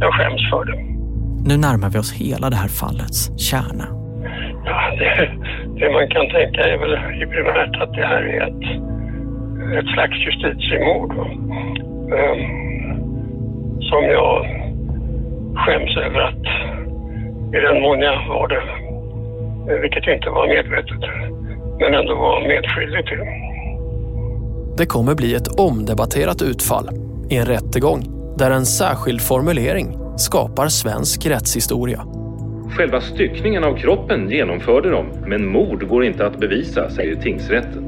Jag skäms för det. Nu närmar vi oss hela det här fallets kärna. Ja, det, det man kan tänka är väl i primärt att det här är ett, ett slags justitiemord. Um, som jag skäms över att i den mån jag var det, vilket inte var medvetet, men ändå var medskyldig till. Det kommer bli ett omdebatterat utfall i en rättegång där en särskild formulering skapar svensk rättshistoria. Själva styckningen av kroppen genomförde de, men mord går inte att bevisa, säger tingsrätten.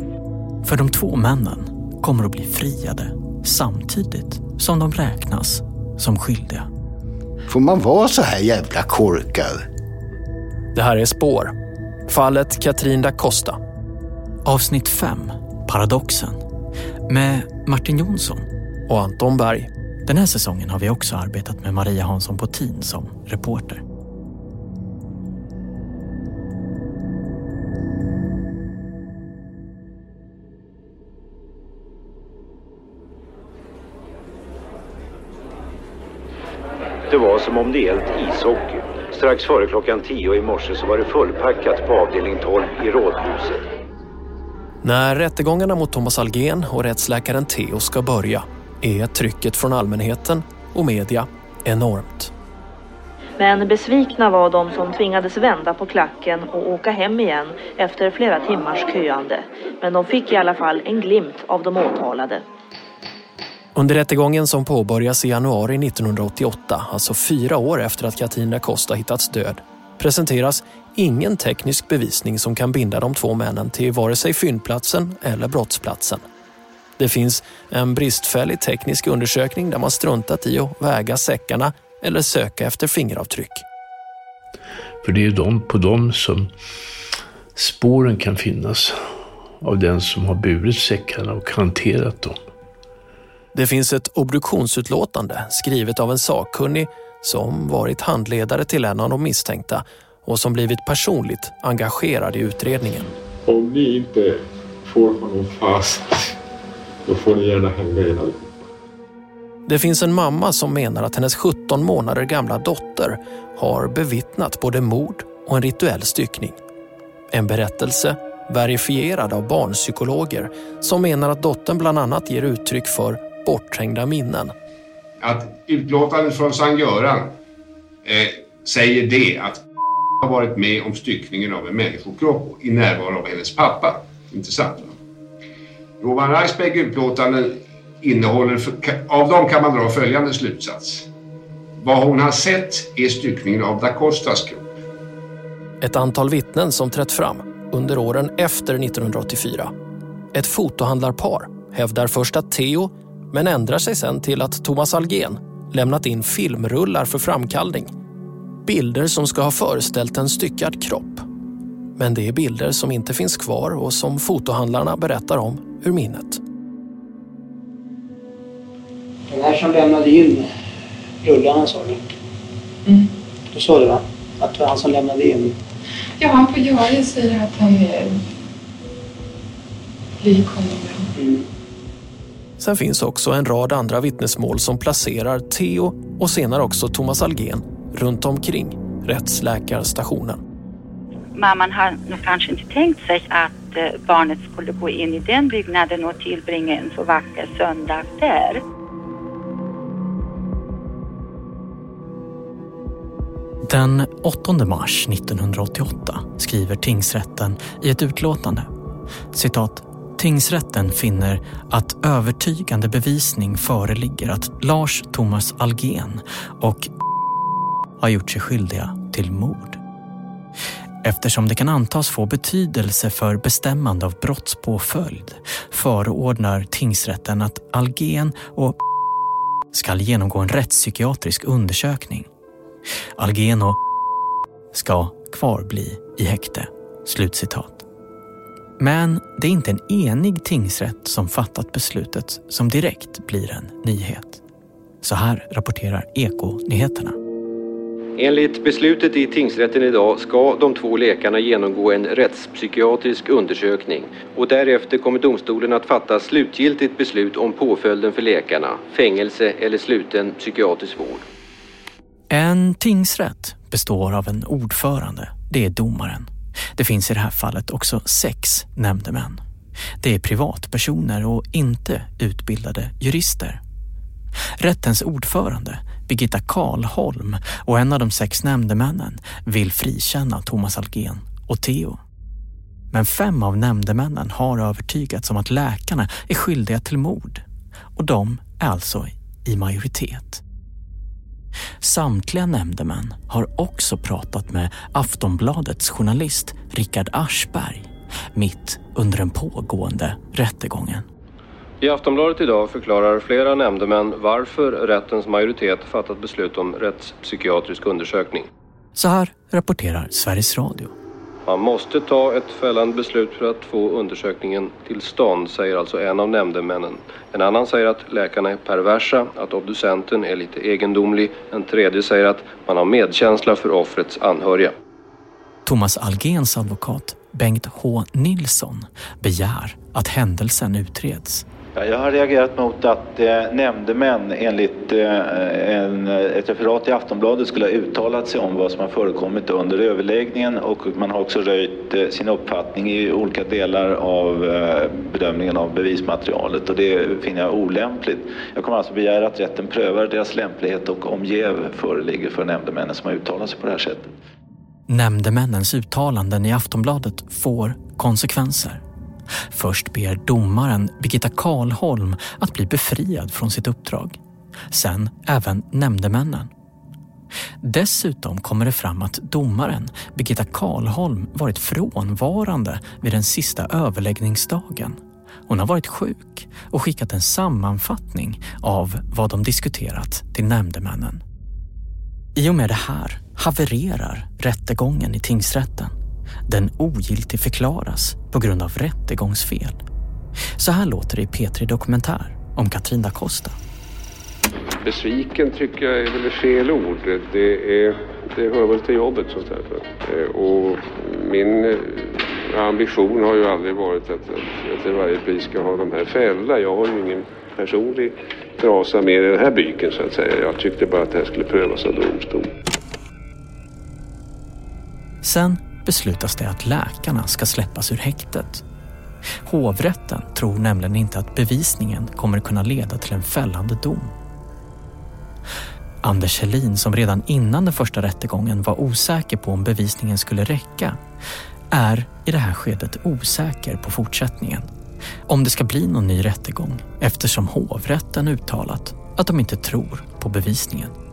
För de två männen kommer att bli friade samtidigt som de räknas som skyldiga. Får man vara så här jävla korkad? Det här är Spår. Fallet Katrin da Costa. Avsnitt 5, Paradoxen. Med Martin Jonsson och Anton Berg. Den här säsongen har vi också arbetat med Maria Hansson Potin som reporter. Det var som om det gällt ishockey. Strax före klockan tio i morse så var det fullpackat på avdelning 12 i Rådhuset. När rättegångarna mot Thomas Algen och rättsläkaren Theo ska börja är trycket från allmänheten och media enormt. Men besvikna var de som tvingades vända på klacken och åka hem igen efter flera timmars köande. Men de fick i alla fall en glimt av de åtalade. Under rättegången som påbörjas i januari 1988, alltså fyra år efter att Katina Costa hittats död, presenteras ingen teknisk bevisning som kan binda de två männen till vare sig fyndplatsen eller brottsplatsen. Det finns en bristfällig teknisk undersökning där man struntat i att väga säckarna eller söka efter fingeravtryck. För det är ju de, på dem som spåren kan finnas av den som har burit säckarna och hanterat dem. Det finns ett obduktionsutlåtande skrivet av en sakkunnig som varit handledare till en av de misstänkta och som blivit personligt engagerad i utredningen. Om ni inte får honom fast, då får ni gärna hänga er allihop. Det finns en mamma som menar att hennes 17 månader gamla dotter har bevittnat både mord och en rituell styckning. En berättelse verifierad av barnpsykologer som menar att dottern bland annat ger uttryck för bortträngda minnen. Att utlåtandet från Sankt Göran eh, säger det att har varit med om styckningen av en människokropp i närvaro av hennes pappa. Intressant va? Roman Reisberg utlåtanden innehåller, av dem kan man dra följande slutsats. Vad hon har sett är styckningen av da Costas kropp. Ett antal vittnen som trätt fram under åren efter 1984. Ett fotohandlarpar hävdar först att Theo, men ändrar sig sen till att Thomas Algen lämnat in filmrullar för framkallning. Bilder som ska ha föreställt en styckad kropp. Men det är bilder som inte finns kvar och som fotohandlarna berättar om ur minnet. Den här som lämnade in rullarna sa du? Mm. Så sa du va? Att det var han som lämnade in? Ja, han på Jari säger att han är lik honom. Mm. Sen finns också en rad andra vittnesmål som placerar Theo och senare också Thomas Algen runt omkring rättsläkarstationen. Mamman har nog kanske inte tänkt sig att eh, barnet skulle gå in i den byggnaden och tillbringa en så vacker söndag där. Den 8 mars 1988 skriver tingsrätten i ett utlåtande citat Tingsrätten finner att övertygande bevisning föreligger att Lars Thomas Algen och har gjort sig skyldiga till mord. Eftersom det kan antas få betydelse för bestämmande av brottspåföljd förordnar tingsrätten att Algen och skall genomgå en rättspsykiatrisk undersökning. Algen och ska kvarbli i häkte. Slutcitat. Men det är inte en enig tingsrätt som fattat beslutet som direkt blir en nyhet. Så här rapporterar Eko-nyheterna. Enligt beslutet i tingsrätten idag ska de två läkarna genomgå en rättspsykiatrisk undersökning och därefter kommer domstolen att fatta slutgiltigt beslut om påföljden för läkarna, fängelse eller sluten psykiatrisk vård. En tingsrätt består av en ordförande, det är domaren. Det finns i det här fallet också sex nämndemän. Det är privatpersoner och inte utbildade jurister. Rättens ordförande, Birgitta Karlholm och en av de sex nämndemännen vill frikänna Thomas Algen och Theo. Men fem av nämndemännen har övertygats om att läkarna är skyldiga till mord och de är alltså i majoritet. Samtliga nämndemän har också pratat med Aftonbladets journalist Richard Aschberg mitt under den pågående rättegången. I Aftonbladet idag förklarar flera nämndemän varför rättens majoritet fattat beslut om rättspsykiatrisk undersökning. Så här rapporterar Sveriges Radio. Man måste ta ett fällande beslut för att få undersökningen till stånd, säger alltså en av nämndemännen. En annan säger att läkarna är perversa, att obducenten är lite egendomlig. En tredje säger att man har medkänsla för offrets anhöriga. Thomas Algens advokat Bengt H Nilsson begär att händelsen utreds. Jag har reagerat mot att eh, nämndemän enligt eh, en, eh, ett referat i Aftonbladet skulle ha uttalat sig om vad som har förekommit under överläggningen och man har också röjt eh, sin uppfattning i olika delar av eh, bedömningen av bevismaterialet och det finner jag olämpligt. Jag kommer alltså begära att rätten prövar deras lämplighet och om jäv föreligger för nämndemännen som har uttalat sig på det här sättet. Nämndemännens uttalanden i Aftonbladet får konsekvenser. Först ber domaren Birgitta Karlholm att bli befriad från sitt uppdrag. Sen även nämndemännen. Dessutom kommer det fram att domaren Birgitta Karlholm varit frånvarande vid den sista överläggningsdagen. Hon har varit sjuk och skickat en sammanfattning av vad de diskuterat till nämndemännen. I och med det här havererar rättegången i tingsrätten. Den ogiltig förklaras på grund av rättegångsfel. Så här låter det i P3 Dokumentär om Katrin da Costa. Besviken tycker jag är väl fel ord. Det, är, det hör väl till jobbet så att säga. Eh, Och min eh, ambition har ju aldrig varit att, att jag till varje pris ska ha de här fällda. Jag har ju ingen personlig trasa med i den här byken så att säga. Jag tyckte bara att det här skulle prövas av domstol. Sen beslutas det att läkarna ska släppas ur häktet. Hovrätten tror nämligen inte att bevisningen kommer kunna leda till en fällande dom. Anders Helin, som redan innan den första rättegången var osäker på om bevisningen skulle räcka, är i det här skedet osäker på fortsättningen. Om det ska bli någon ny rättegång eftersom hovrätten uttalat att de inte tror på bevisningen.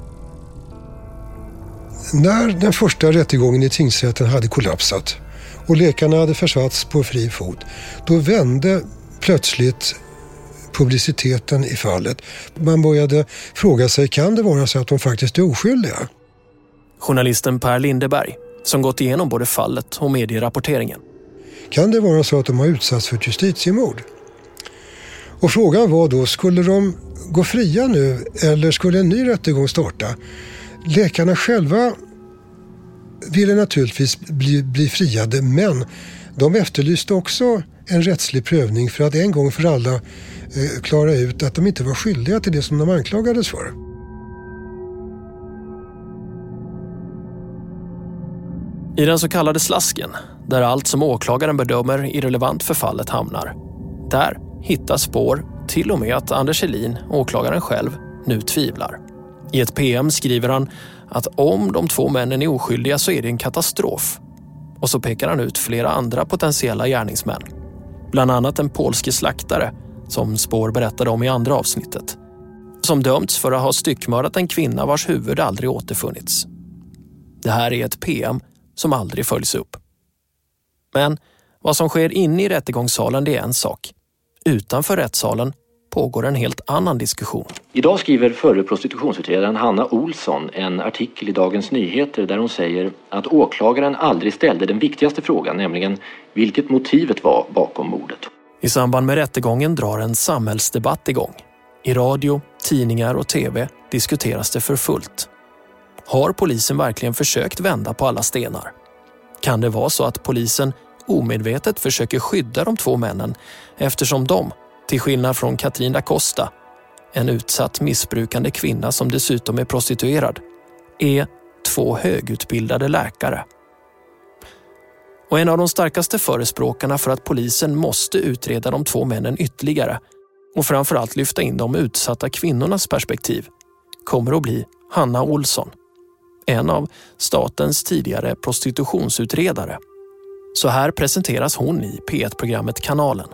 När den första rättegången i tingsrätten hade kollapsat och läkarna hade försatts på fri fot, då vände plötsligt publiciteten i fallet. Man började fråga sig, kan det vara så att de faktiskt är oskyldiga? Journalisten Per Lindeberg, som gått igenom både fallet och medierapporteringen. Kan det vara så att de har utsatts för ett justitiemord? Och frågan var då, skulle de gå fria nu eller skulle en ny rättegång starta? Läkarna själva ville naturligtvis bli, bli friade men de efterlyste också en rättslig prövning för att en gång för alla eh, klara ut att de inte var skyldiga till det som de anklagades för. I den så kallade slasken, där allt som åklagaren bedömer irrelevant för fallet hamnar, där hittas spår till och med att Anders Helin, åklagaren själv, nu tvivlar. I ett PM skriver han att om de två männen är oskyldiga så är det en katastrof. Och så pekar han ut flera andra potentiella gärningsmän. Bland annat en polske slaktare, som Spår berättade om i andra avsnittet. Som dömts för att ha styckmördat en kvinna vars huvud aldrig återfunnits. Det här är ett PM som aldrig följs upp. Men vad som sker inne i rättegångssalen det är en sak. Utanför rättssalen pågår en helt annan diskussion. Idag skriver förre prostitutionsutredaren Hanna Olsson en artikel i Dagens Nyheter där hon säger att åklagaren aldrig ställde den viktigaste frågan, nämligen vilket motivet var bakom mordet. I samband med rättegången drar en samhällsdebatt igång. I radio, tidningar och tv diskuteras det för fullt. Har polisen verkligen försökt vända på alla stenar? Kan det vara så att polisen omedvetet försöker skydda de två männen eftersom de, till skillnad från Katrin da Costa, en utsatt missbrukande kvinna som dessutom är prostituerad, är två högutbildade läkare. Och en av de starkaste förespråkarna för att polisen måste utreda de två männen ytterligare och framförallt lyfta in de utsatta kvinnornas perspektiv kommer att bli Hanna Olsson. En av statens tidigare prostitutionsutredare. Så här presenteras hon i P1-programmet Kanalen.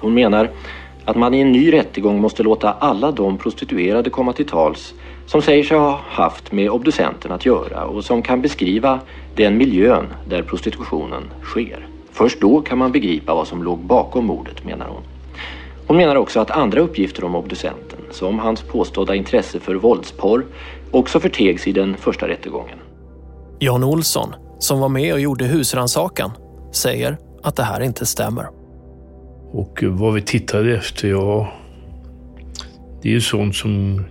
Hon menar att man i en ny rättegång måste låta alla de prostituerade komma till tals som säger sig ha haft med obducenten att göra och som kan beskriva den miljön där prostitutionen sker. Först då kan man begripa vad som låg bakom mordet, menar hon. Hon menar också att andra uppgifter om obducenten, som hans påstådda intresse för våldsporr, också förtegs i den första rättegången. Jan Olsson, som var med och gjorde husransakan, säger att det här inte stämmer. Och vad vi tittade efter, ja, det är ju sånt som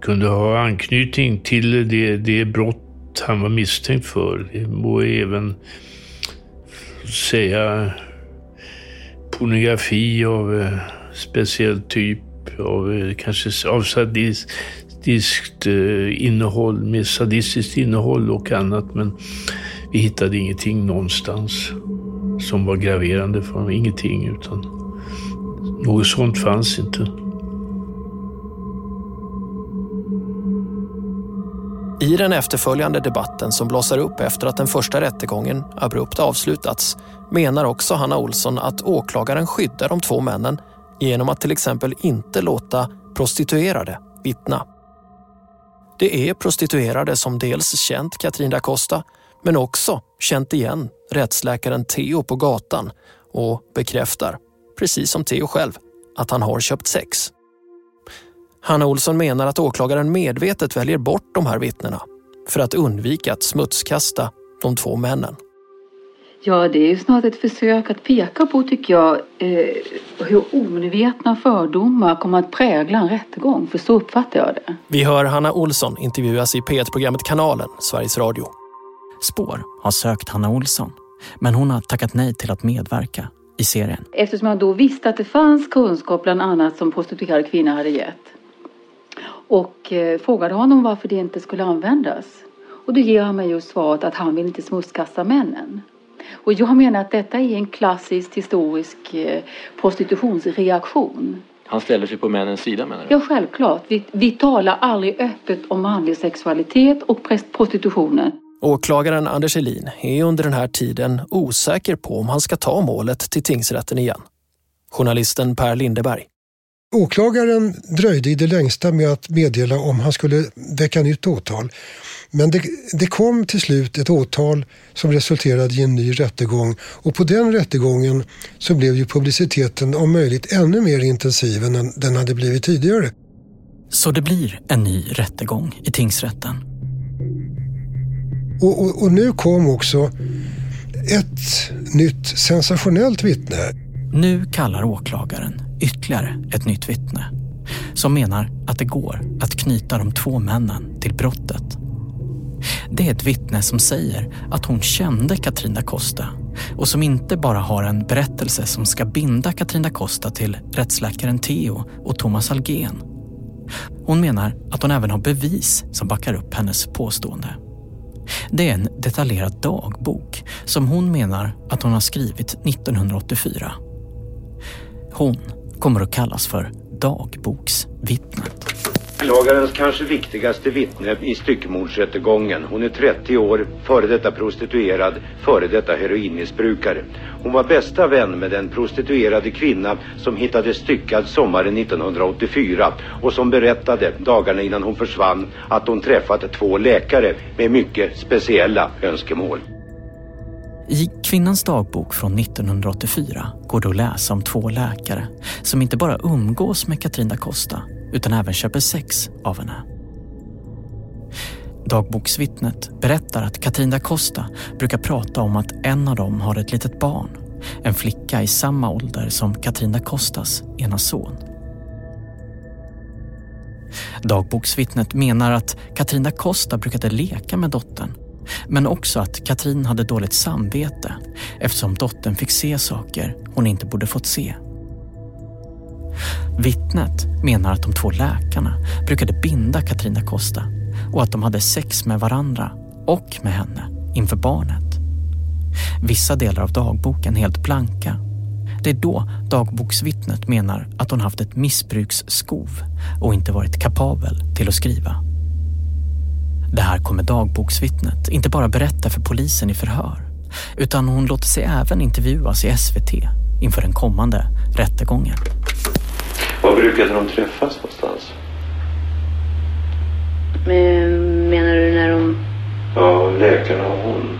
kunde ha anknytning till det, det brott han var misstänkt för. Det må även säga pornografi av eh, speciell typ, av eh, kanske av sadistiskt eh, innehåll, med sadistiskt innehåll och annat. Men vi hittade ingenting någonstans som var graverande för honom. Ingenting, utan något sånt fanns inte. I den efterföljande debatten som blossar upp efter att den första rättegången abrupt avslutats menar också Hanna Olsson att åklagaren skyddar de två männen genom att till exempel inte låta prostituerade vittna. Det är prostituerade som dels känt Katrin da Costa men också känt igen rättsläkaren Theo på gatan och bekräftar, precis som Theo själv, att han har köpt sex. Hanna Olsson menar att åklagaren medvetet väljer bort de här vittnena för att undvika att smutskasta de två männen. Ja, det är ju snart ett försök att peka på, tycker jag, eh, hur omedvetna fördomar kommer att prägla en rättegång. För så uppfattar jag det. Vi hör Hanna Olsson intervjuas i P1-programmet Kanalen, Sveriges Radio. Spår har sökt Hanna Olsson, men hon har tackat nej till att medverka i serien. Eftersom jag då visste att det fanns kunskap bland annat som prostituerade kvinnor hade gett. Och eh, frågade honom varför det inte skulle användas. Och då ger han mig just svaret att han vill inte smutskasta männen. Och jag menar att detta är en klassisk historisk eh, prostitutionsreaktion. Han ställer sig på männens sida menar du? Ja, självklart. Vi, vi talar aldrig öppet om manlig sexualitet och prostitutionen. Åklagaren Anders Elin är under den här tiden osäker på om han ska ta målet till tingsrätten igen. Journalisten Per Lindeberg. Åklagaren dröjde i det längsta med att meddela om han skulle väcka nytt åtal. Men det, det, kom till slut ett åtal som resulterade i en ny rättegång och på den rättegången så blev ju publiciteten om möjligt ännu mer intensiv än den hade blivit tidigare. Så det blir en ny rättegång i tingsrätten. Och, och, och nu kom också ett nytt sensationellt vittne. Nu kallar åklagaren ytterligare ett nytt vittne som menar att det går att knyta de två männen till brottet. Det är ett vittne som säger att hon kände Katrina da Costa och som inte bara har en berättelse som ska binda Katrina da Costa till rättsläkaren Theo och Thomas Algen. Hon menar att hon även har bevis som backar upp hennes påstående. Det är en detaljerad dagbok som hon menar att hon har skrivit 1984. Hon kommer att kallas för dagboksvittnet. Åklagarens kanske viktigaste vittne i styckmordsrättegången. Hon är 30 år, före detta prostituerad, före detta heroinmissbrukare. Hon var bästa vän med den prostituerade kvinna som hittades styckad sommaren 1984 och som berättade dagarna innan hon försvann att hon träffat två läkare med mycket speciella önskemål. I kvinnans dagbok från 1984 går det att läsa om två läkare som inte bara umgås med Katrin da Costa utan även köper sex av henne. Dagboksvittnet berättar att Katrin da Costa brukar prata om att en av dem har ett litet barn. En flicka i samma ålder som Katrin da Costas ena son. Dagboksvittnet menar att Katrin da Costa brukade leka med dottern men också att Katrin hade dåligt samvete eftersom dottern fick se saker hon inte borde fått se. Vittnet menar att de två läkarna brukade binda Katrina Costa och att de hade sex med varandra och med henne inför barnet. Vissa delar av dagboken helt blanka. Det är då dagboksvittnet menar att hon haft ett missbruksskov och inte varit kapabel till att skriva. Det här kommer dagboksvittnet inte bara berätta för polisen i förhör utan hon låter sig även intervjuas i SVT inför den kommande rättegången. Var brukade de träffas någonstans? Men, menar du när de... Ja, läkarna och hon.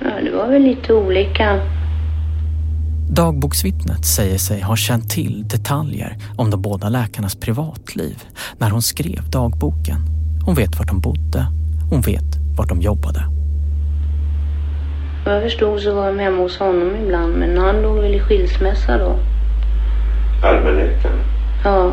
Ja, det var väl lite olika. Dagboksvittnet säger sig ha känt till detaljer om de båda läkarnas privatliv när hon skrev dagboken. Hon vet var de bodde. Hon vet var de jobbade. Vad jag förstod så var de hemma hos honom ibland, men han låg väl i skilsmässa då. Allmänläkaren? Ja.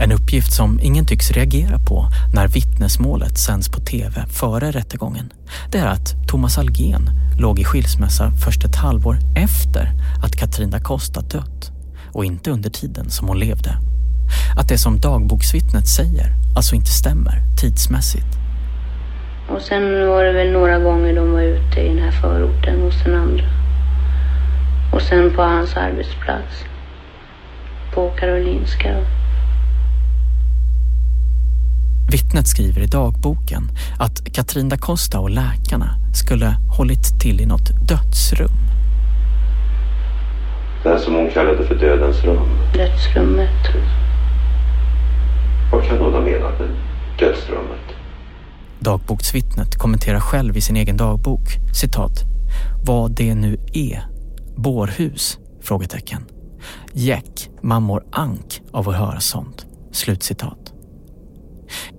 En uppgift som ingen tycks reagera på när vittnesmålet sänds på tv före rättegången, det är att Thomas Algen låg i skilsmässa först ett halvår efter att Katrina Costa dött och inte under tiden som hon levde. Att det som dagboksvittnet säger alltså inte stämmer tidsmässigt. Och sen var det väl några gånger de var ute i den här förorten hos den andra. Och sen på hans arbetsplats. På Karolinska då. Vittnet skriver i dagboken att Katrin da Costa och läkarna skulle hållit till i något dödsrum. Det som hon kallade för dödens rum. Dödsrummet. Vad kan hon ha menat med dödsrummet? Dagboksvittnet kommenterar själv i sin egen dagbok, citat, vad det nu är. Bårhus? Frågetecken. Jäck, mammor ank av att höra sånt. Slutcitat.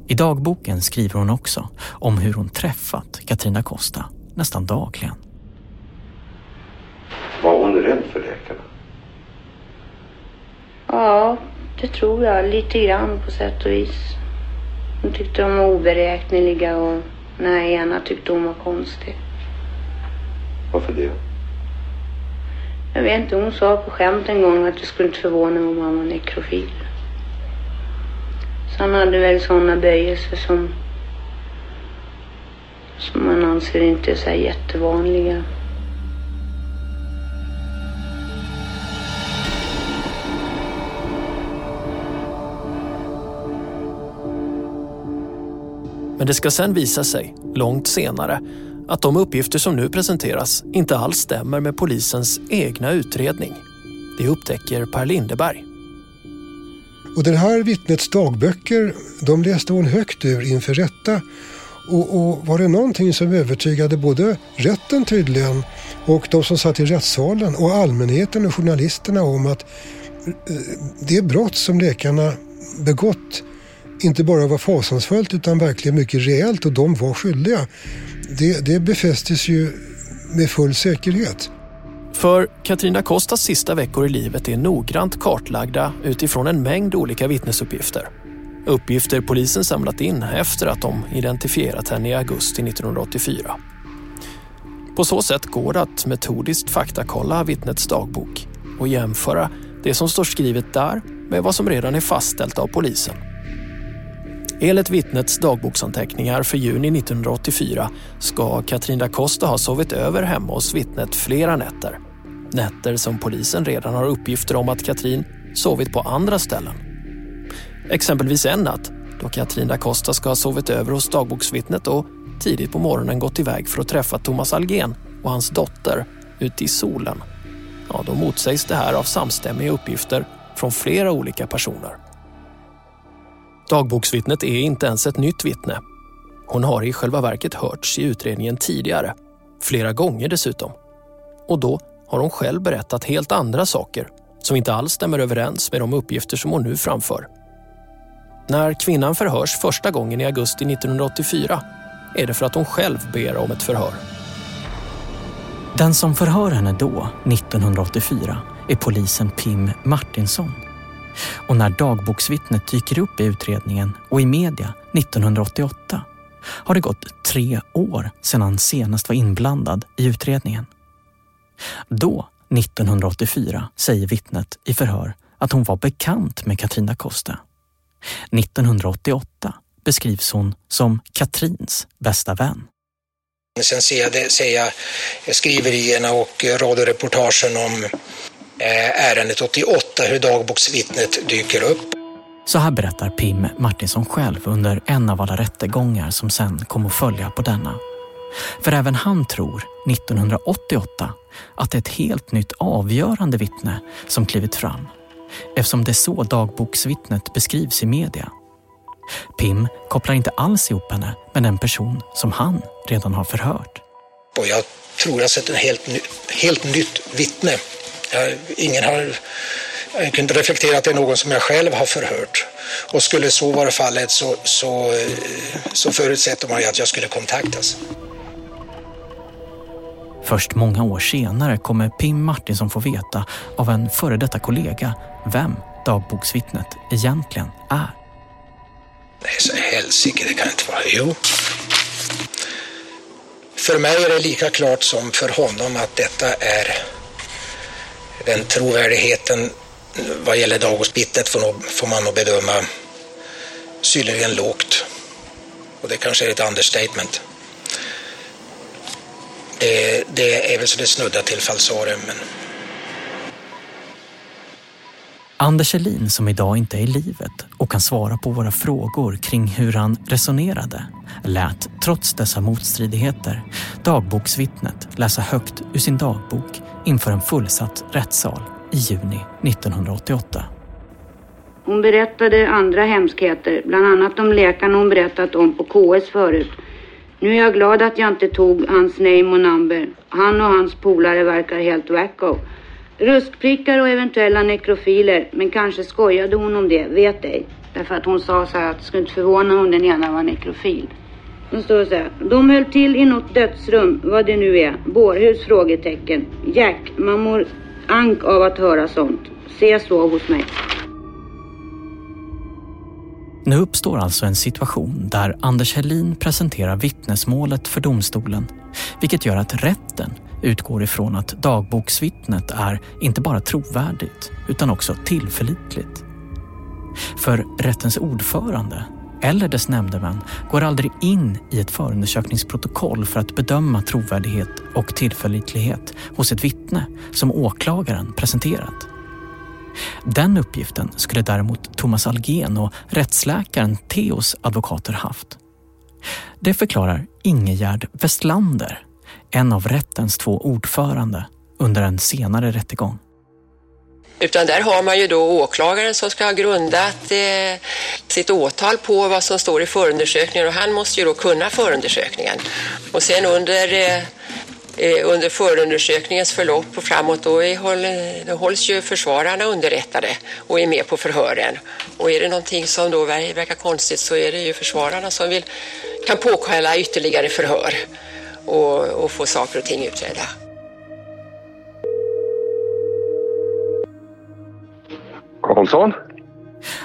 I dagboken skriver hon också om hur hon träffat Katrina Costa nästan dagligen. Var hon rädd för läkarna? Ja, det tror jag. Lite grann på sätt och vis. Hon tyckte de var oberäkneliga och den här ena tyckte hon var konstig. Varför det? Jag vet inte, hon sa på skämt en gång att det skulle inte förvåna mig om han var nekrofil. Så han hade väl sådana böjelser som, som man anser inte är så här jättevanliga. Men det ska sen visa sig, långt senare, att de uppgifter som nu presenteras inte alls stämmer med polisens egna utredning. Det upptäcker Per Lindeberg. Och den här vittnets dagböcker, de läste hon högt ur inför rätta. Och, och, var det någonting som övertygade både rätten tydligen och de som satt i rättssalen och allmänheten och journalisterna om att eh, det brott som läkarna begått inte bara var fasansfullt utan verkligen mycket reellt och de var skyldiga. Det, det befästes ju med full säkerhet. För Katrina Kostas sista veckor i livet är noggrant kartlagda utifrån en mängd olika vittnesuppgifter. Uppgifter polisen samlat in efter att de identifierat henne i augusti 1984. På så sätt går det att metodiskt faktakolla vittnets dagbok och jämföra det som står skrivet där med vad som redan är fastställt av polisen. Enligt vittnets dagboksanteckningar för juni 1984 ska Katrin da Costa ha sovit över hemma hos vittnet flera nätter. Nätter som polisen redan har uppgifter om att Katrin sovit på andra ställen. Exempelvis en natt då Katrin da Costa ska ha sovit över hos dagboksvittnet och tidigt på morgonen gått iväg för att träffa Thomas Algen och hans dotter ute i solen. Ja, då motsägs det här av samstämmiga uppgifter från flera olika personer. Dagboksvittnet är inte ens ett nytt vittne. Hon har i själva verket hörts i utredningen tidigare, flera gånger dessutom. Och då har hon själv berättat helt andra saker som inte alls stämmer överens med de uppgifter som hon nu framför. När kvinnan förhörs första gången i augusti 1984 är det för att hon själv ber om ett förhör. Den som förhör henne då, 1984, är polisen Pim Martinsson. Och när dagboksvittnet dyker upp i utredningen och i media 1988 har det gått tre år sedan han senast var inblandad i utredningen. Då, 1984, säger vittnet i förhör att hon var bekant med Katrina Costa. 1988 beskrivs hon som Katrins bästa vän. Sen ser jag, det, ser jag skriverierna och radioreportagen om ärendet 88, hur dagboksvittnet dyker upp. Så här berättar Pim Martinsson själv under en av alla rättegångar som sen kom att följa på denna. För även han tror, 1988, att det är ett helt nytt avgörande vittne som klivit fram. Eftersom det är så dagboksvittnet beskrivs i media. Pim kopplar inte alls ihop henne med den person som han redan har förhört. Och jag tror jag sett ett helt, helt nytt vittne. Jag, ingen har jag kunde reflektera att det är någon som jag själv har förhört. Och skulle så vara fallet så, så, så förutsätter man ju att jag skulle kontaktas. Först många år senare kommer Pim Martinsson få veta av en före detta kollega vem dagboksvittnet egentligen är. Nej, så helsike, det kan inte vara. Jo. För mig är det lika klart som för honom att detta är den trovärdigheten vad gäller dagboksvittnet får, får man nog bedöma synnerligen lågt. Och det kanske är ett understatement. Det, det är väl så det snuddar till falsarium, men Anders Elin som idag inte är i livet och kan svara på våra frågor kring hur han resonerade lät, trots dessa motstridigheter, dagboksvittnet läsa högt ur sin dagbok inför en fullsatt rättssal i juni 1988. Hon berättade andra hemskheter, bland annat om läkarna hon berättat om på KS förut. Nu är jag glad att jag inte tog hans name och number. Han och hans polare verkar helt wacko. Ruskprickar och eventuella nekrofiler, men kanske skojade hon om det, vet ej. Därför att hon sa så här att det skulle inte förvåna om den ena var nekrofil. Då står det så här. De höll till i något dödsrum, vad det nu är. Bårhus? Frågetecken. Jack, man mår ank av att höra sånt. Se så hos mig. Nu uppstår alltså en situation där Anders Helin presenterar vittnesmålet för domstolen, vilket gör att rätten utgår ifrån att dagboksvittnet är inte bara trovärdigt utan också tillförlitligt. För rättens ordförande eller dess nämndemän går aldrig in i ett förundersökningsprotokoll för att bedöma trovärdighet och tillförlitlighet hos ett vittne som åklagaren presenterat. Den uppgiften skulle däremot Thomas Algen och rättsläkaren Theos advokater haft. Det förklarar Ingegärd Westlander, en av rättens två ordförande under en senare rättegång. Utan där har man ju då åklagaren som ska ha grundat eh, sitt åtal på vad som står i förundersökningen och han måste ju då kunna förundersökningen. Och sen under, eh, eh under förundersökningens förlopp och framåt då, är, då hålls ju försvararna underrättade och är med på förhören. Och är det någonting som då verkar konstigt så är det ju försvararna som vill, kan påkalla ytterligare förhör och, och få saker och ting utredda.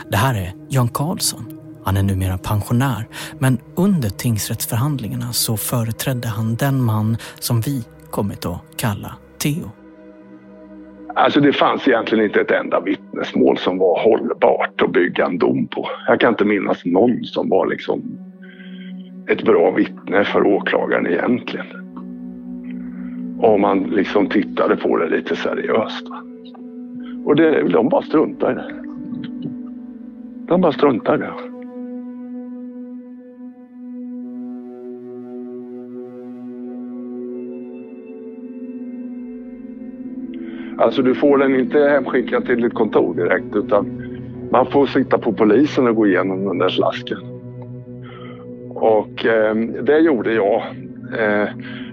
Det här är Jan Karlsson Han är numera pensionär, men under tingsrättsförhandlingarna så företrädde han den man som vi kommit att kalla Theo. Alltså det fanns egentligen inte ett enda vittnesmål som var hållbart att bygga en dom på. Jag kan inte minnas någon som var liksom ett bra vittne för åklagaren egentligen. Om man liksom tittade på det lite seriöst. Och det, de bara struntar i det. De bara struntar i det. Alltså du får den inte hemskickad till ditt kontor direkt utan man får sitta på polisen och gå igenom den där slasken. Och eh, det gjorde jag. Eh,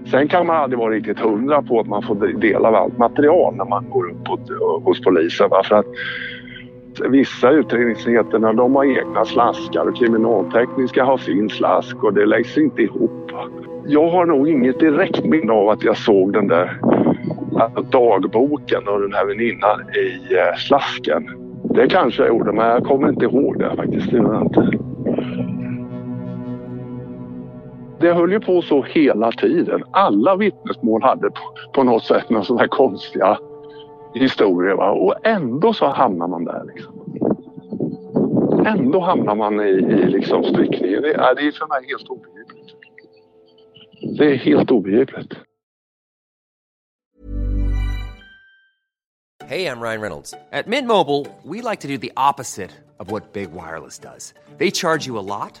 sen kan man aldrig vara riktigt hundra på att man får del av allt material när man går upp eh, hos, polisen. Va? För att vissa utredningsenheterna de har egna slaskar och kriminaltekniska har sin slask och det läggs inte ihop. Jag har nog inget direkt minne av att jag såg den där alltså dagboken och den här väninnan i eh, slasken. Det kanske jag gjorde men jag kommer inte ihåg det faktiskt. Det, inte. Det höll ju på så hela tiden. Alla vittnesmål hade på, på något sätt några sådana här konstiga historier. Va? Och ändå så hamnar man där. Liksom. Ändå hamnar man i, i liksom styckningen. Det, är, det är för mig helt obegripligt. Det är helt obegripligt. Hej, jag Ryan Reynolds. På Mint Mobile, we like to do the opposite of what Big Wireless does. They charge you a lot,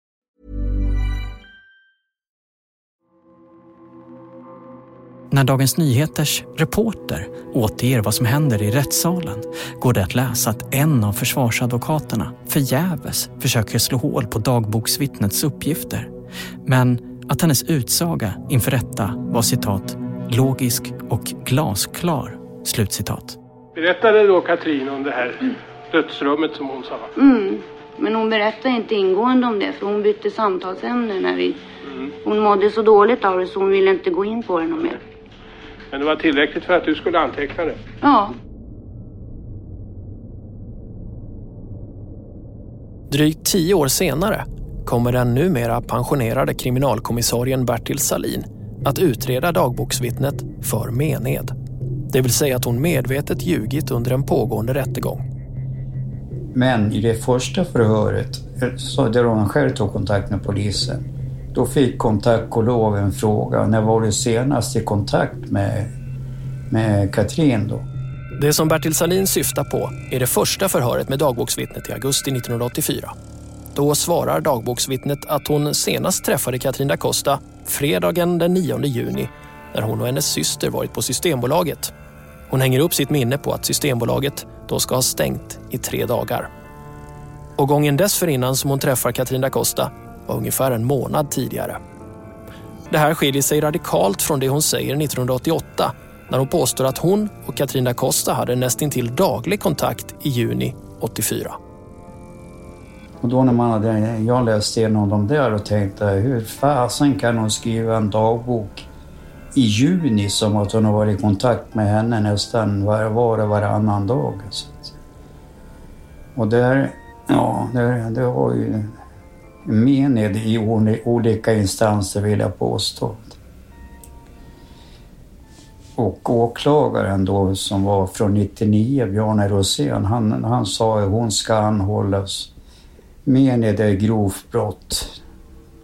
När Dagens Nyheters reporter återger vad som händer i rättssalen går det att läsa att en av försvarsadvokaterna förgäves försöker slå hål på dagboksvittnets uppgifter. Men att hennes utsaga inför rätta var citat logisk och glasklar. Slutcitat. Berättade då Katrin om det här dödsrummet som hon sa? Mm. Men hon berättade inte ingående om det för hon bytte samtalsämne när vi... Mm. Hon mådde så dåligt av det så hon ville inte gå in på det något mer. Men det var tillräckligt för att du skulle anteckna det? Ja. Drygt tio år senare kommer den numera pensionerade kriminalkommissarien Bertil Salin att utreda dagboksvittnet för mened. Det vill säga att hon medvetet ljugit under en pågående rättegång. Men i det första förhöret, så där hon själv tog kontakt med polisen, då fick kontakt och lov en fråga. När var du senast i kontakt med, med Katrin då? Det som Bertil Salin syftar på är det första förhöret med dagboksvittnet i augusti 1984. Då svarar dagboksvittnet att hon senast träffade Katrin da Costa fredagen den 9 juni när hon och hennes syster varit på Systembolaget. Hon hänger upp sitt minne på att Systembolaget då ska ha stängt i tre dagar. Och gången dessförinnan som hon träffar Katrin da Costa var ungefär en månad tidigare. Det här skiljer sig radikalt från det hon säger 1988 när hon påstår att hon och Katrina Costa hade nästintill daglig kontakt i juni 84. Och då när man hade, jag läste igenom dem där och tänkte hur fasen kan hon skriva en dagbok i juni som att hon har varit i kontakt med henne nästan var, var och varannan dag. Och där, ja, det, det var ju mened i olika instanser vill jag påstå. Och åklagaren då som var från 99, Bjarne Rosén, han, han sa att hon ska anhållas. Mened är grovt brott.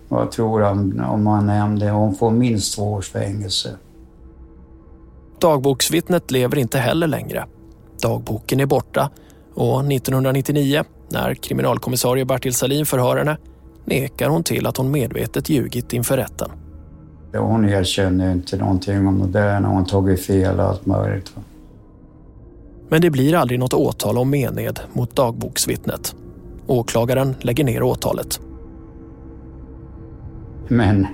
Vad tror han om han nämnde? Hon får minst två års fängelse. Dagboksvittnet lever inte heller längre. Dagboken är borta och 1999, när kriminalkommissarie Bertil Salin förhör henne, nekar hon till att hon medvetet ljugit inför rätten. Hon erkänner inte någonting om det där när hon tagit fel och allt möjligt. Men det blir aldrig något åtal om mened mot dagboksvittnet. Åklagaren lägger ner åtalet. Men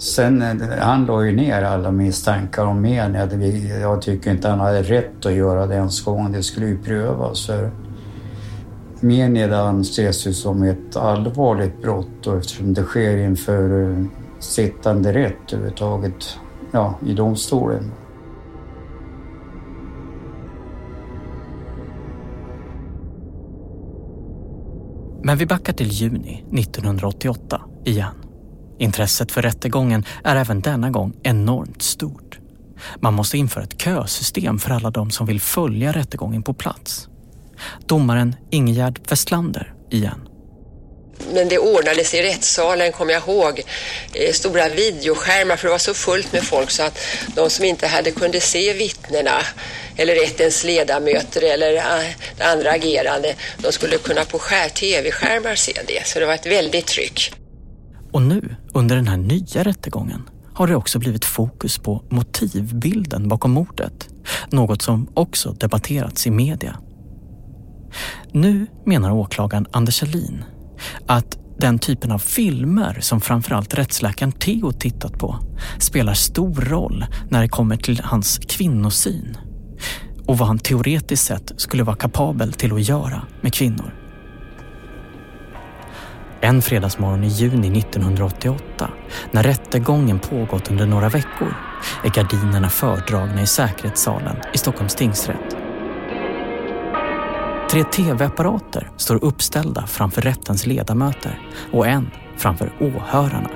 Sen, eh, han la ju ner alla misstankar om media. Jag tycker inte han hade rätt att göra det ens gång. Det skulle ju prövas. För Mened anses ju som ett allvarligt brott och eftersom det sker inför eh, sittande rätt överhuvudtaget, ja, i domstolen. Men vi backar till juni 1988 igen. Intresset för rättegången är även denna gång enormt stort. Man måste införa ett kösystem för alla de som vill följa rättegången på plats. Domaren Ingegärd Westlander igen. Men det ordnades i rättssalen, kommer jag ihåg, stora videoskärmar för det var så fullt med folk så att de som inte hade kunde se vittnena eller rättens ledamöter eller eh, andra agerande, de skulle kunna på skär, tv-skärmar se det. Så det var ett väldigt tryck. Och nu, under den här nya rättegången, har det också blivit fokus på motivbilden bakom mordet. Något som också debatterats i media. Nu menar åklagaren Anders Alin att den typen av filmer som framförallt rättsläkaren Theo tittat på spelar stor roll när det kommer till hans kvinnosyn och vad han teoretiskt sett skulle vara kapabel till att göra med kvinnor. En fredagsmorgon i juni 1988, när rättegången pågått under några veckor, är gardinerna fördragna i säkerhetssalen i Stockholms tingsrätt. Tre tv-apparater står uppställda framför rättens ledamöter och en framför åhörarna.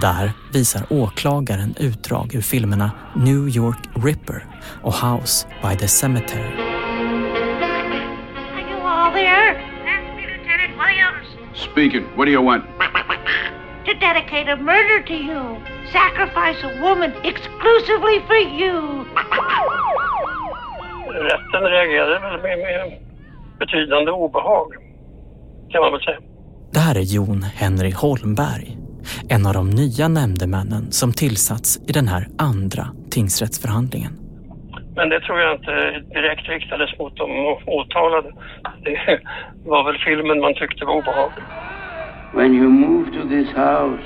Där visar åklagaren utdrag ur filmerna New York Ripper och House by the Cemetery. Are you all there? That's me, Lieutenant Williams. Speaking. What do you want? To dedicate a murder to you. Sacrifice a woman exclusively for you. Rätten reagerade väl med, med betydande obehag, kan man väl säga. Det här är Jon Henry Holmberg, en av de nya nämndemännen som tillsatts i den här andra tingsrättsförhandlingen. Men det tror jag inte direkt riktades mot de åtalade. Det var väl filmen man tyckte var obehaglig. When you move to this house,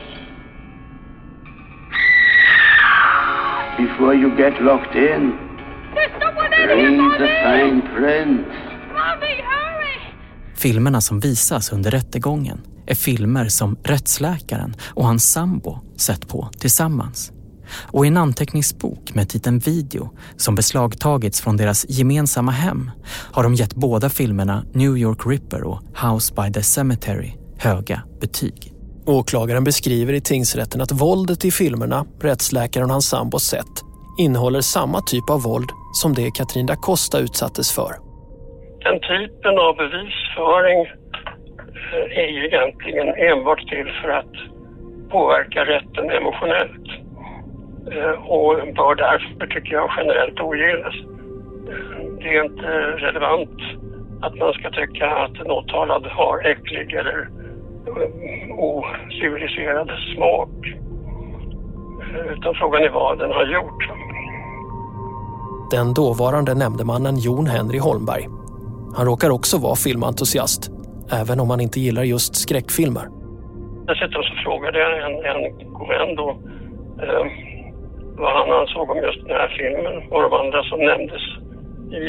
before you get locked in, read the fine print. Filmerna som visas under rättegången är filmer som rättsläkaren och hans sambo sett på tillsammans. Och i en anteckningsbok med titeln Video som beslagtagits från deras gemensamma hem har de gett båda filmerna New York Ripper och House by the Cemetery höga betyg. Åklagaren beskriver i tingsrätten att våldet i filmerna rättsläkaren och hans sambo sett innehåller samma typ av våld som det Katrin da Costa utsattes för. Den typen av bevisföring eh, är ju egentligen enbart till för att påverka rätten emotionellt eh, och bör därför, tycker jag, generellt ogillas. Det är inte relevant att man ska tycka att en åtalad har äcklig eller eh, ociviliserad smak. Utan frågan är vad den har gjort. Den dåvarande nämndemannen Jon Henry Holmberg. Han råkar också vara filmentusiast, även om han inte gillar just skräckfilmer. Dessutom så frågade jag en, en god vän då eh, vad han ansåg om just den här filmen och de andra som nämndes i,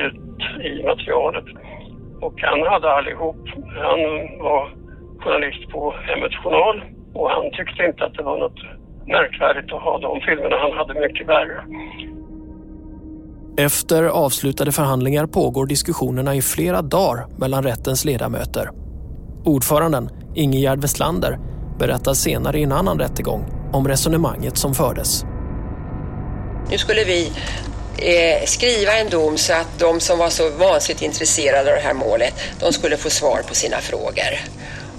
i materialet. Och han hade allihop. Han var journalist på Hemmets Journal och han tyckte inte att det var något märkvärdigt att ha de filmerna. Han hade mycket värre. Efter avslutade förhandlingar pågår diskussionerna i flera dagar mellan rättens ledamöter. Ordföranden, Ingegerd Westlander, berättar senare i en annan rättegång om resonemanget som fördes. Nu skulle vi eh, skriva en dom så att de som var så vansinnigt intresserade av det här målet, de skulle få svar på sina frågor.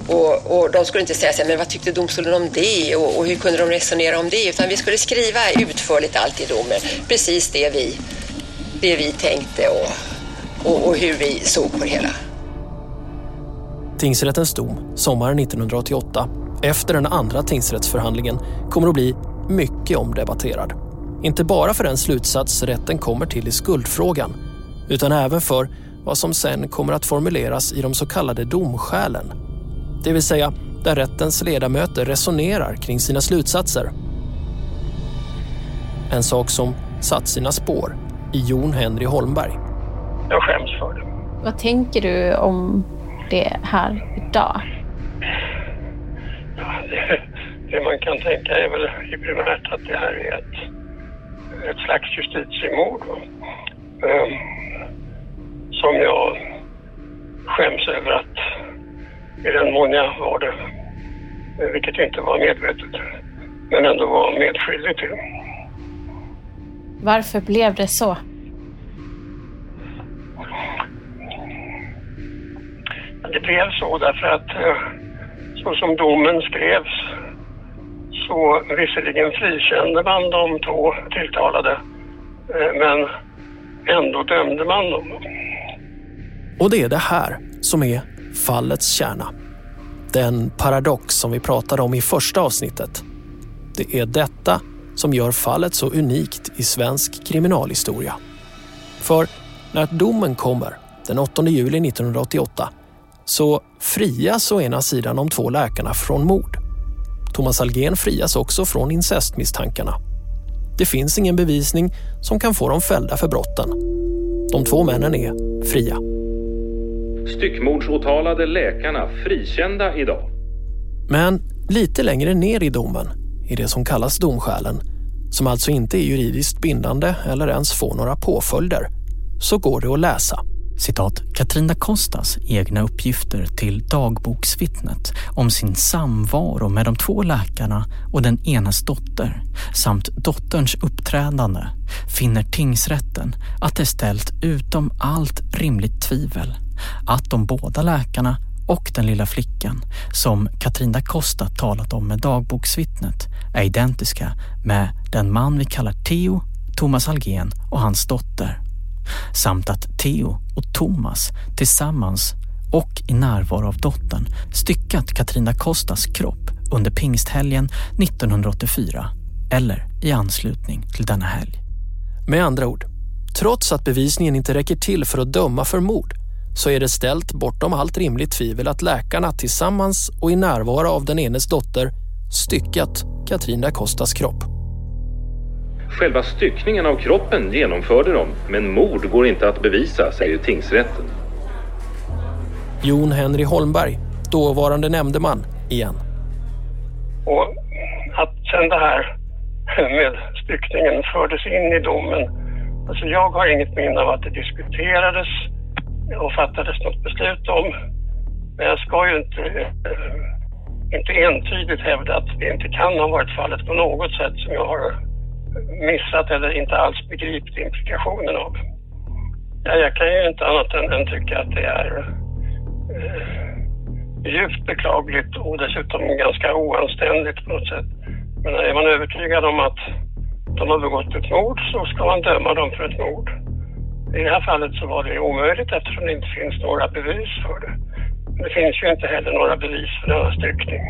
Och, och, de skulle inte säga sig, men vad tyckte domstolen om det och, och, hur kunde de resonera om det? Utan vi skulle skriva utförligt allt i domen, precis det vi, det vi tänkte och, och, och hur vi såg på det hela. Tingsrättens dom sommaren 1988, efter den andra tingsrättsförhandlingen, kommer att bli mycket omdebatterad. Inte bara för den slutsats rätten kommer till i skuldfrågan, utan även för vad som sen kommer att formuleras i de så kallade domskälen det vill säga där rättens ledamöter resonerar kring sina slutsatser. En sak som satt sina spår i Jon Henry Holmberg. Jag skäms för det. Vad tänker du om det här idag? Ja, det, det man kan tänka är väl primärt att det här är ett, ett slags justitiemord. Um, som jag skäms över att i den mån jag var det, vilket inte var medvetet, men ändå var medskyldig till. Varför blev det så? Det blev så därför att eh, så som domen skrevs så visserligen frikände man de två tilltalade eh, men ändå dömde man dem. Och det är det här som är fallets kärna. Den paradox som vi pratade om i första avsnittet. Det är detta som gör fallet så unikt i svensk kriminalhistoria. För när domen kommer den 8 juli 1988 så frias å ena sidan de två läkarna från mord. Thomas Algen frias också från incestmisstankarna. Det finns ingen bevisning som kan få dem fällda för brotten. De två männen är fria. Styckmordsåtalade läkarna frikända idag. Men lite längre ner i domen, i det som kallas domskälen, som alltså inte är juridiskt bindande eller ens får några påföljder, så går det att läsa. Citat Katrina da Costas egna uppgifter till dagboksvittnet om sin samvaro med de två läkarna och den enas dotter samt dotterns uppträdande finner tingsrätten att det är ställt utom allt rimligt tvivel att de båda läkarna och den lilla flickan som Katrin da Costa talat om med dagboksvittnet är identiska med den man vi kallar Theo, Thomas Algen och hans dotter. Samt att Theo och Thomas tillsammans och i närvaro av dottern styckat Katrin da Costas kropp under pingsthelgen 1984 eller i anslutning till denna helg. Med andra ord, trots att bevisningen inte räcker till för att döma för mord så är det ställt bortom allt rimligt tvivel att läkarna tillsammans och i närvaro av den enes dotter styckat Katrin da Costas kropp. Själva styckningen av kroppen genomförde de, men mord går inte att bevisa, säger tingsrätten. Jon Henry Holmberg, dåvarande nämndeman, igen. Och att sen det här med styckningen fördes in i domen. Alltså jag har inget minne av att det diskuterades och fattades något beslut om. Men jag ska ju inte, eh, inte entydigt hävda att det inte kan ha varit fallet på något sätt som jag har missat eller inte alls begripit implikationen av. Ja, jag kan ju inte annat än, än tycka att det är eh, djupt beklagligt och dessutom ganska oanständigt på något sätt. Men är man övertygad om att de har begått ett mord så ska man döma dem för ett mord. I det här fallet så var det omöjligt eftersom det inte finns några bevis för det. Det finns ju inte heller några bevis för denna styckning.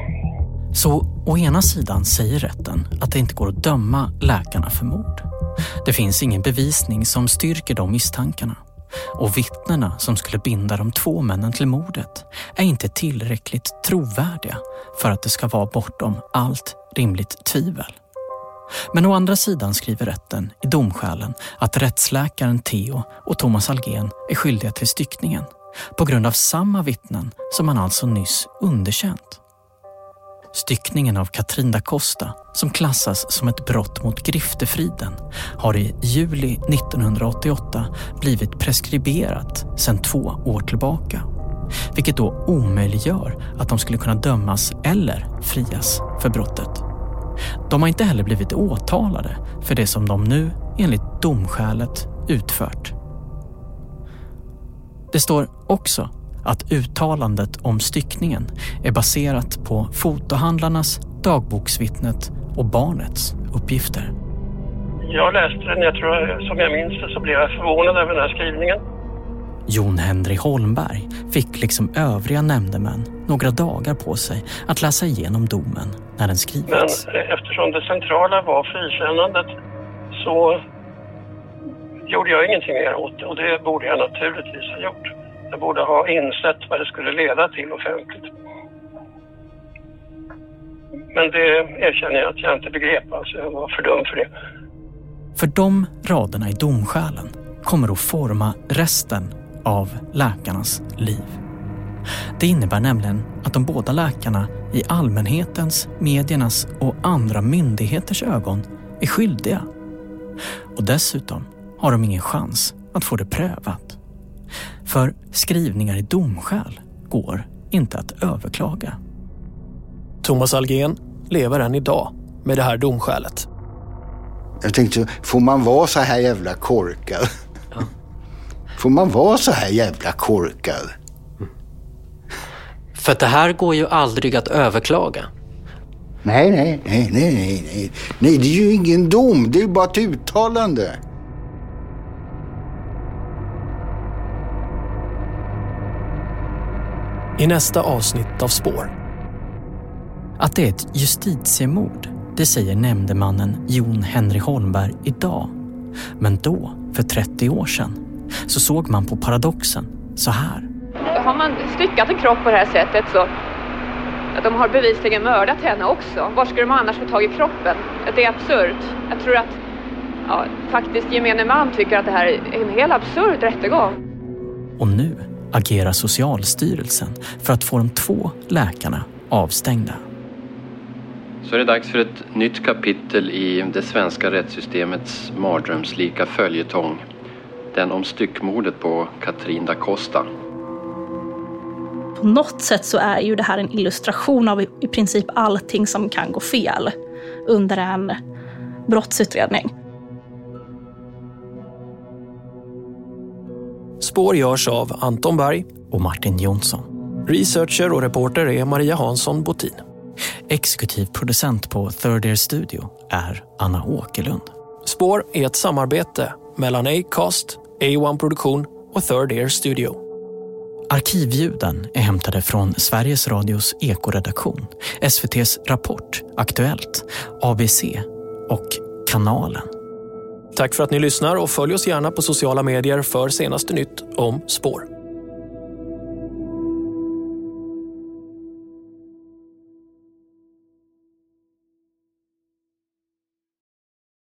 Så å ena sidan säger rätten att det inte går att döma läkarna för mord. Det finns ingen bevisning som styrker de misstankarna. Och vittnena som skulle binda de två männen till mordet är inte tillräckligt trovärdiga för att det ska vara bortom allt rimligt tvivel. Men å andra sidan skriver rätten i domskälen att rättsläkaren Theo och Thomas Algen är skyldiga till styckningen på grund av samma vittnen som man alltså nyss underkänt. Styckningen av Katrin da Costa, som klassas som ett brott mot griftefriden, har i juli 1988 blivit preskriberat sedan två år tillbaka. Vilket då omöjliggör att de skulle kunna dömas eller frias för brottet. De har inte heller blivit åtalade för det som de nu, enligt domskälet, utfört. Det står också att uttalandet om styckningen är baserat på fotohandlarnas, dagboksvittnet och barnets uppgifter. Jag läste den, jag tror, som jag minns det så blev jag förvånad över den här skrivningen. Jon Henry Holmberg fick liksom övriga nämndemän några dagar på sig att läsa igenom domen när den skrivits. Men eftersom det centrala var frikännandet så gjorde jag ingenting mer åt det och det borde jag naturligtvis ha gjort. Jag borde ha insett vad det skulle leda till offentligt. Men det erkänner jag att jag inte begrep. Alltså, jag var för dum för det. För de raderna i domskälen kommer att forma resten av läkarnas liv. Det innebär nämligen att de båda läkarna i allmänhetens, mediernas och andra myndigheters ögon är skyldiga. Och dessutom har de ingen chans att få det prövat. För skrivningar i domskäl går inte att överklaga. Thomas Algen lever än idag med det här domskälet. Jag tänkte, får man vara så här jävla korkad? Får man vara så här jävla korkad? För det här går ju aldrig att överklaga. Nej, nej, nej, nej, nej, nej. Nej, det är ju ingen dom. Det är bara ett uttalande. I nästa avsnitt av Spår. Att det är ett justitiemord, det säger nämndemannen Jon Henry Holmberg idag. Men då, för 30 år sedan, så såg man på paradoxen så här. Har man styckat en kropp på det här sättet så de har bevisligen mördat henne också. Var skulle de annars få tag i kroppen? Det är absurt. Jag tror att ja, faktiskt gemene man tycker att det här är en helt absurd rättegång. Och nu agerar Socialstyrelsen för att få de två läkarna avstängda. Så är det dags för ett nytt kapitel i det svenska rättssystemets mardrömslika följetong. Den om styckmordet på Katrin da Costa. På något sätt så är ju det här en illustration av i princip allting som kan gå fel under en brottsutredning. Spår görs av Anton Berg och Martin Jonsson. Researcher och reporter är Maria Hansson Botin. Exekutiv producent på Third Ear Studio är Anna Åkerlund. Spår är ett samarbete mellan Acast, A1 Produktion och Third Ear Studio. Arkivljuden är hämtade från Sveriges Radios ekoredaktion, SVTs Rapport, Aktuellt, ABC och Kanalen. Tack för att ni lyssnar och följ oss gärna på sociala medier för senaste nytt om spår.